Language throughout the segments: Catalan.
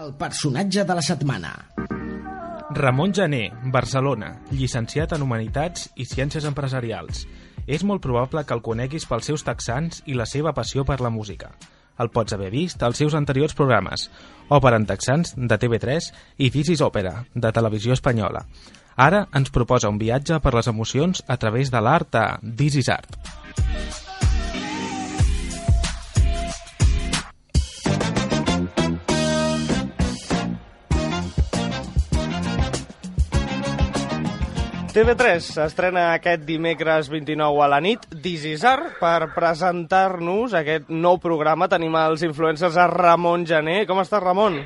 El personatge de la setmana. Ramon Jané, Barcelona, llicenciat en Humanitats i Ciències Empresarials. És molt probable que el coneguis pels seus texans i la seva passió per la música. El pots haver vist als seus anteriors programes, Òpera en texans, de TV3, i This is Òpera, de Televisió Espanyola. Ara ens proposa un viatge per les emocions a través de l'art a This is Art. TV3 s'estrena aquest dimecres 29 a la nit This is Art per presentar-nos aquest nou programa. Tenim els influencers a Ramon Jané. Com estàs, Ramon?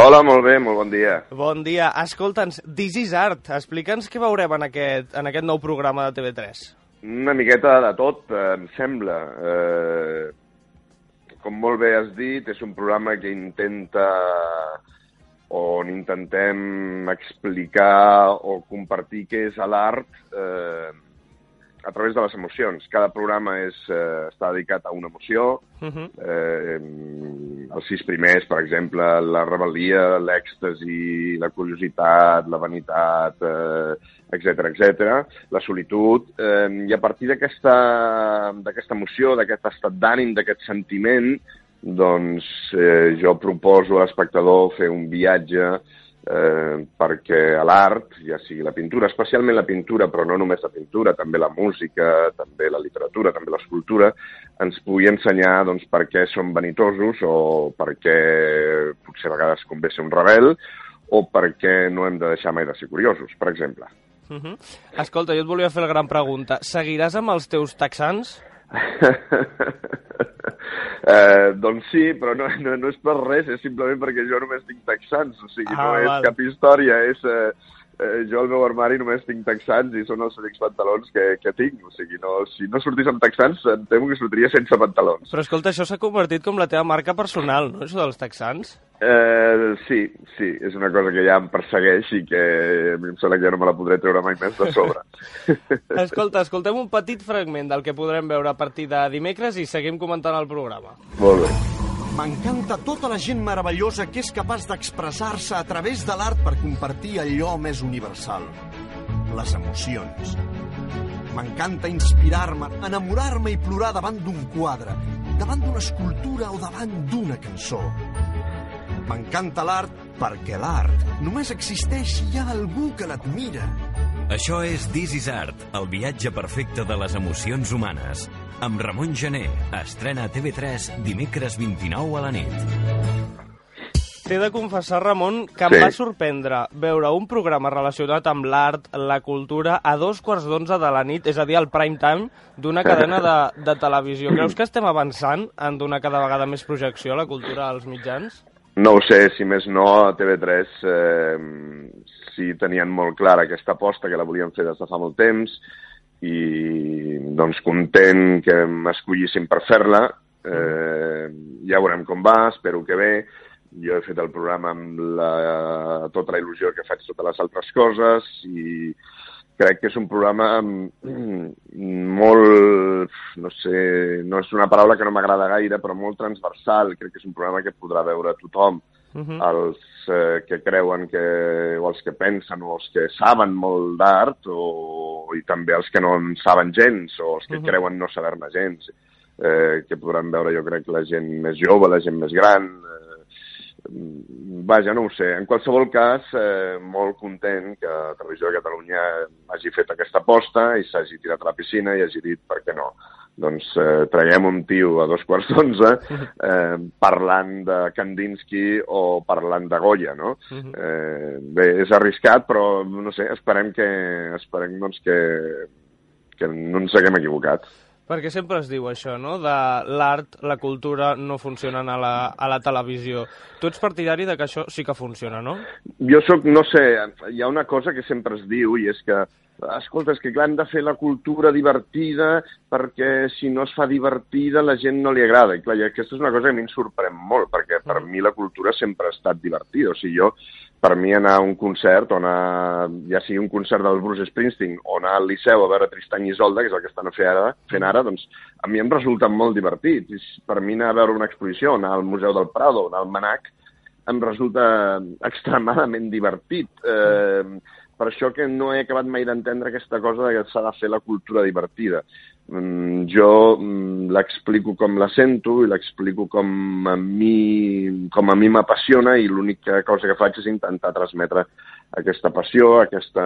Hola, molt bé, molt bon dia. Bon dia. Escolta'ns, This is Art. Explica'ns què veurem en aquest, en aquest nou programa de TV3. Una miqueta de tot, eh, em sembla. Eh, com molt bé has dit, és un programa que intenta on intentem explicar o compartir què és l'art eh, a través de les emocions. Cada programa és, eh, està dedicat a una emoció. Uh -huh. eh, els sis primers, per exemple, la rebel·lia, l'èxtasi, la curiositat, la vanitat, eh, etc etc, la solitud, eh, i a partir d'aquesta emoció, d'aquest estat d'ànim, d'aquest sentiment, doncs eh, jo proposo a l'espectador fer un viatge eh, perquè a l'art, ja sigui la pintura, especialment la pintura, però no només la pintura, també la música, també la literatura, també l'escultura, ens pugui ensenyar doncs, per què som vanitosos o per què potser a vegades convé ser un rebel o per què no hem de deixar mai de ser curiosos, per exemple. Uh -huh. Escolta, jo et volia fer la gran pregunta. Seguiràs amb els teus texans? Eh, doncs sí, però no, no, no és per res, és simplement perquè jo només tinc texans, o sigui, ah, no és val. cap història, és... Eh, eh, jo al meu armari només tinc texans i són els únics pantalons que, que tinc. O sigui, no, si no sortís amb texans, em temo que sortiria sense pantalons. Però escolta, això s'ha convertit com la teva marca personal, no?, això dels texans? Eh, sí, sí, és una cosa que ja em persegueix i que a mi em sembla que ja no me la podré treure mai més de sobre. escolta, escoltem un petit fragment del que podrem veure a partir de dimecres i seguim comentant el programa. Molt bé. M'encanta tota la gent meravellosa que és capaç d'expressar-se a través de l'art per compartir allò més universal, les emocions. M'encanta inspirar-me, enamorar-me i plorar davant d'un quadre, davant d'una escultura o davant d'una cançó. M'encanta l'art perquè l'art només existeix si hi ha algú que l'admira. Això és This is Art, el viatge perfecte de les emocions humanes amb Ramon Gené. Estrena a TV3 dimecres 29 a la nit. T'he de confessar, Ramon, que em va sorprendre veure un programa relacionat amb l'art, la cultura, a dos quarts d'onze de la nit, és a dir, al prime time d'una cadena de, de televisió. Creus que estem avançant en donar cada vegada més projecció a la cultura als mitjans? No ho sé, si més no, a TV3 eh, si tenien molt clara aquesta aposta, que la volien fer des de fa molt temps, i doncs content que m'escollissin per fer-la. Eh, ja veurem com va, espero que bé. Jo he fet el programa amb la, tota la il·lusió que faig totes les altres coses i crec que és un programa molt, no sé, no és una paraula que no m'agrada gaire, però molt transversal. Crec que és un programa que podrà veure tothom. Uh -huh. Els eh, que creuen que, o els que pensen, o els que saben molt d'art, o i també els que no en saben gens, o els que uh -huh. creuen no saber-ne gens, eh, que podran veure, jo crec, la gent més jove, la gent més gran, eh, vaja, no ho sé. En qualsevol cas, eh, molt content que Televisió de Catalunya hagi fet aquesta aposta i s'hagi tirat a la piscina i hagi dit per què no doncs eh, traiem un tio a dos quarts d'onze eh, parlant de Kandinsky o parlant de Goya, no? Eh, bé, és arriscat, però no sé, esperem que, esperem, doncs, que, que no ens haguem equivocat. Perquè sempre es diu això, no?, de l'art, la cultura no funcionen a la, a la televisió. Tu ets partidari de que això sí que funciona, no? Jo sóc, no sé, hi ha una cosa que sempre es diu i és que escolta, és que clar, hem de fer la cultura divertida perquè si no es fa divertida la gent no li agrada. I clar, i aquesta és una cosa que a mi em sorprèn molt, perquè per mi la cultura sempre ha estat divertida. O sigui, jo, per mi anar a un concert, o anar, ja sigui un concert del Bruce Springsteen, o anar al Liceu a veure Tristany Isolda, que és el que estan fent ara, fent ara doncs a mi em resulta molt divertit. Per mi anar a veure una exposició, anar al Museu del Prado, anar al Manac, em resulta extremadament divertit. Eh, per això que no he acabat mai d'entendre aquesta cosa de que s'ha de fer la cultura divertida. Mm, jo mm, l'explico com la sento i l'explico com a mi com a mi m'apassiona i l'única cosa que faig és intentar transmetre aquesta passió, aquesta,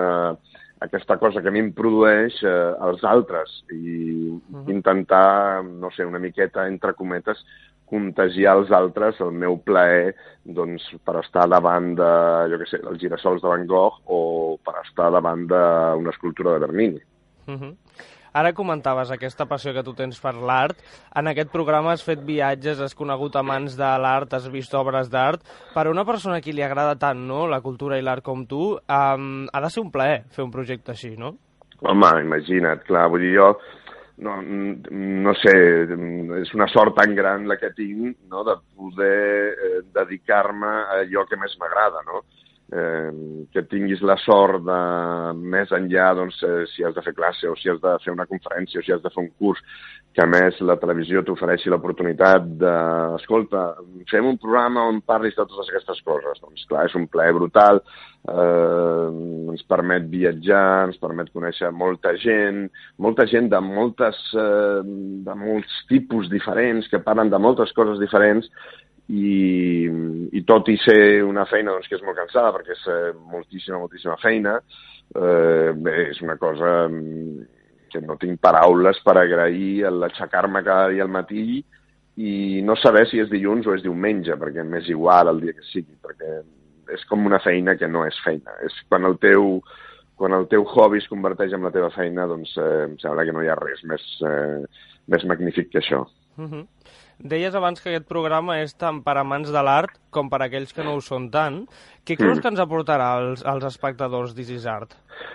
aquesta cosa que a mi em produeix eh, als altres i uh -huh. intentar, no sé, una miqueta, entre cometes, contagiar als altres el meu plaer doncs, per estar davant de, jo què sé, dels girassols de Van Gogh o per estar davant d'una escultura de Bernini. Uh -huh. Ara comentaves aquesta passió que tu tens per l'art. En aquest programa has fet viatges, has conegut amants de l'art, has vist obres d'art. Per a una persona a qui li agrada tant no, la cultura i l'art com tu, um, ha de ser un plaer fer un projecte així, no? Home, imagina't, clar, vull dir, jo no, no sé, és una sort tan gran la que tinc no, de poder eh, dedicar-me a allò que més m'agrada, no? eh, que tinguis la sort de, més enllà, doncs, eh, si has de fer classe o si has de fer una conferència o si has de fer un curs, que més la televisió t'ofereixi l'oportunitat de, escolta, fem un programa on parlis de totes aquestes coses. Doncs clar, és un plaer brutal, eh, ens permet viatjar, ens permet conèixer molta gent, molta gent de, moltes, eh, de molts tipus diferents, que parlen de moltes coses diferents, i, i tot i ser una feina doncs, que és molt cansada perquè és eh, moltíssima, moltíssima feina, eh, és una cosa mm, que no tinc paraules per agrair l'aixecar-me cada dia al matí i no saber si és dilluns o és diumenge, perquè m'és igual el dia que sigui, perquè és com una feina que no és feina. És quan el teu, quan el teu hobby es converteix en la teva feina, doncs eh, em sembla que no hi ha res més, eh, més magnífic que això. Uh -huh. Deies abans que aquest programa és tant per amants de l'art com per aquells que no ho són tant. Què creus mm. que ens aportarà als, als espectadors d'Isis Art?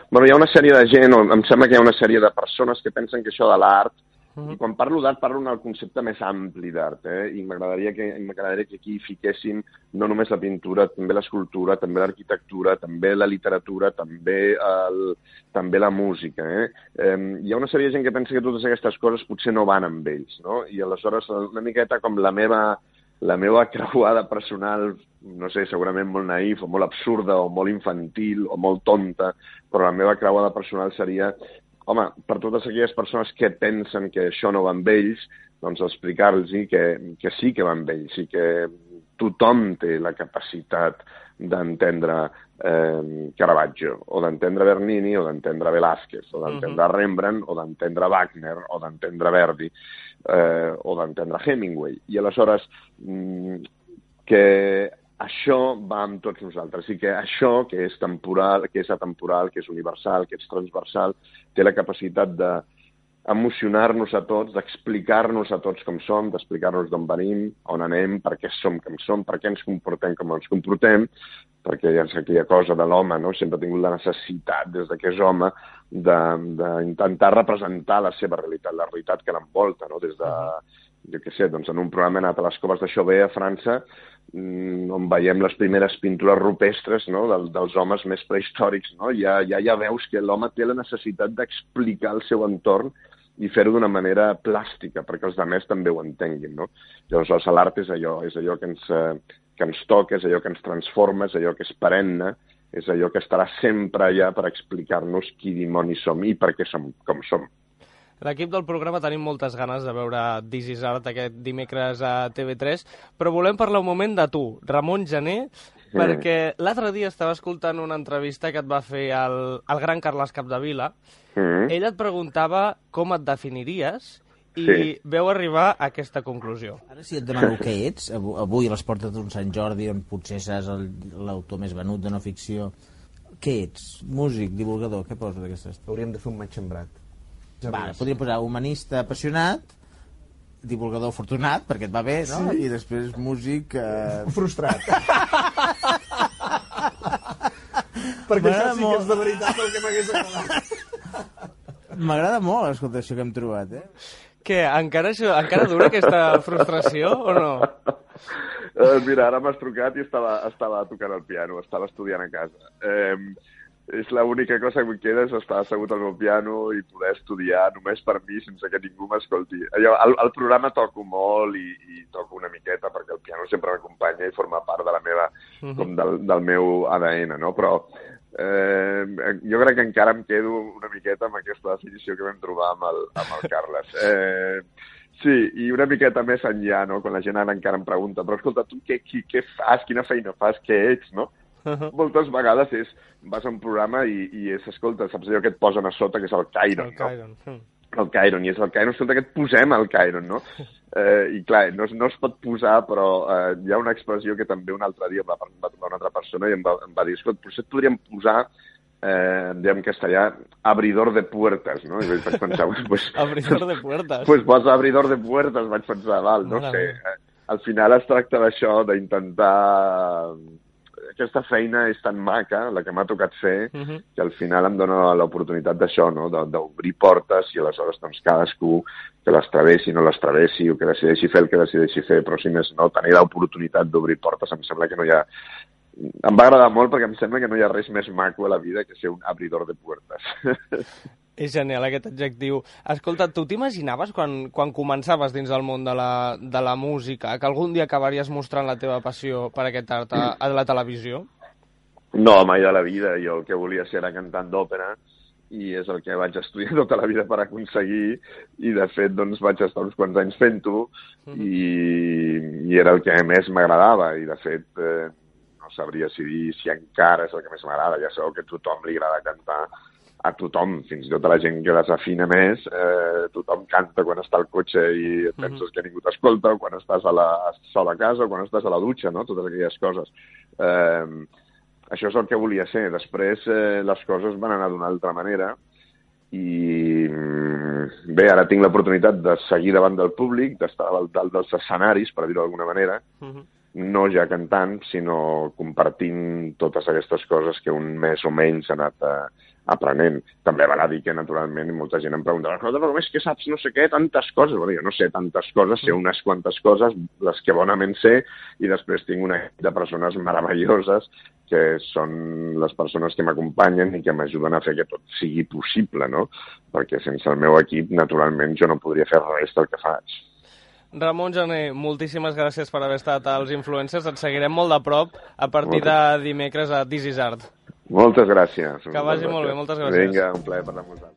Bueno, hi ha una sèrie de gent, o em sembla que hi ha una sèrie de persones que pensen que això de l'art -huh. I quan parlo d'art parlo en el concepte més ampli d'art, eh? i m'agradaria que, que aquí fiquéssim no només la pintura, també l'escultura, també l'arquitectura, també la literatura, també, el, també la música. Eh? Eh, hi ha una sèrie de gent que pensa que totes aquestes coses potser no van amb ells, no? i aleshores una miqueta com la meva la meva creuada personal, no sé, segurament molt naïf o molt absurda o molt infantil o molt tonta, però la meva creuada personal seria home, per totes aquelles persones que pensen que això no va amb ells, doncs explicar-los que, que sí que va amb ells i que tothom té la capacitat d'entendre eh, Caravaggio, o d'entendre Bernini, o d'entendre Velázquez, o d'entendre uh -huh. Rembrandt, o d'entendre Wagner, o d'entendre Verdi, eh, o d'entendre Hemingway. I aleshores, mm, que això va amb tots nosaltres i que això, que és temporal, que és atemporal, que és universal, que és transversal, té la capacitat de emocionar-nos a tots, d'explicar-nos a tots com som, d'explicar-nos d'on venim, on anem, per què som com som, per què ens comportem com ens comportem, perquè ja és aquella cosa de l'home, no? sempre ha tingut la necessitat, des de que és home, d'intentar representar la seva realitat, la realitat que l'envolta, no? des de, jo què sé, doncs en un programa he anat a les coves de Chauvet a França, on veiem les primeres pintures rupestres no? Del, dels homes més prehistòrics. No? Ja, ja, ja veus que l'home té la necessitat d'explicar el seu entorn i fer-ho d'una manera plàstica, perquè els altres també ho entenguin. No? Llavors, l'art és allò, és allò que ens, eh, que ens toca, és allò que ens transforma, és allò que és perenne, és allò que estarà sempre allà per explicar-nos qui dimonis som i per què som com som. L'equip del programa tenim moltes ganes de veure This is Art aquest dimecres a TV3, però volem parlar un moment de tu, Ramon Gené, mm. perquè l'altre dia estava escoltant una entrevista que et va fer el, el gran Carles Capdevila. Mm. Ell et preguntava com et definiries i sí. veu arribar a aquesta conclusió. Ara si et demano què ets, avui a les portes d'un Sant Jordi, on potser seràs l'autor més venut de no ficció, què ets? Músic, divulgador, què poses d'aquestes? Hauríem de fer un matxembrat. Va, podríem posar humanista apassionat, divulgador afortunat, perquè et va bé, no? Sí. I després músic... Eh... Frustrat. perquè això sí que és de veritat el que m'hagués agradat. M'agrada molt, escolta, això que hem trobat, eh? Què, encara, això, encara dura aquesta frustració o no? Uh, mira, ara m'has trucat i estava, estava tocant el piano, estava estudiant a casa. Eh, és l'única cosa que em queda és estar assegut al meu piano i poder estudiar només per mi sense que ningú m'escolti. El, el programa toco molt i, i toco una miqueta perquè el piano sempre m'acompanya i forma part de la meva, uh -huh. com del, del meu ADN, no? Però eh, jo crec que encara em quedo una miqueta amb aquesta definició que vam trobar amb el, amb el Carles. Eh, Sí, i una miqueta més enllà, no? quan la gent ara encara em pregunta, però escolta, tu què, què, què fas, quina feina fas, què ets, no? Moltes vegades és, vas a un programa i, i és, escolta, saps allò que et posen a sota, que és el Cairon, el no? Cairon. Hm. El Cairon, i és el Cairon, escolta, que et posem el Cairon, no? Eh, I clar, no, no es pot posar, però eh, hi ha una expressió que també un altre dia em va, va trobar una altra persona i em va, em va dir, escolta, potser et podríem posar eh, en castellà, abridor de puertas, no? I vaig pensar, pues, abridor de puertas? Pues posa abridor de puertas, vaig pensar, val, no sé. Eh, al final es tracta d'això, d'intentar aquesta feina és tan maca, la que m'ha tocat fer, uh -huh. que al final em dona l'oportunitat d'això, no? d'obrir portes i aleshores doncs, cadascú que les travessi, no les travessi, o que decideixi fer el que decideixi fer, però si més no, tenir l'oportunitat d'obrir portes, em sembla que no hi ha em va agradar molt perquè em sembla que no hi ha res més maco a la vida que ser un abridor de puertes. És genial aquest adjectiu. Escolta, tu t'imaginaves quan, quan començaves dins del món de la, de la música que algun dia acabaries mostrant la teva passió per aquest art a, a la televisió? No, mai de la vida. Jo el que volia ser era cantant d'òpera i és el que vaig estudiar tota la vida per aconseguir i de fet doncs vaig estar uns quants anys fent-ho mm i, i era el que més m'agradava i de fet eh, no sabria si dir si encara és el que més m'agrada, ja sabeu que a tothom li agrada cantar a tothom, fins i tot a la gent que desafina més, eh, tothom canta quan està al cotxe i et penses mm -hmm. que ningú t'escolta, o quan estàs a la sola a casa, o quan estàs a la dutxa, no? totes aquelles coses. Eh, això és el que volia ser. Després eh, les coses van anar d'una altra manera i mm, bé, ara tinc l'oportunitat de seguir davant del públic, d'estar al dalt dels escenaris, per dir-ho d'alguna manera, mm -hmm no ja cantant, sinó compartint totes aquestes coses que un més o menys ha anat eh, aprenent. També val a dir que, naturalment, molta gent em pregunta però com és que saps no sé què, tantes coses? Bueno, jo no sé tantes coses, sé unes quantes coses, les que bonament sé, i després tinc una de persones meravelloses que són les persones que m'acompanyen i que m'ajuden a fer que tot sigui possible, no? Perquè sense el meu equip, naturalment, jo no podria fer res del que faig. Ramon Jané, moltíssimes gràcies per haver estat als influencers. Et seguirem molt de prop a partir moltes... de dimecres a This is Art. Moltes gràcies. Que vagi molt bé, moltes gràcies. Vinga, un plaer parlar amb vosaltres.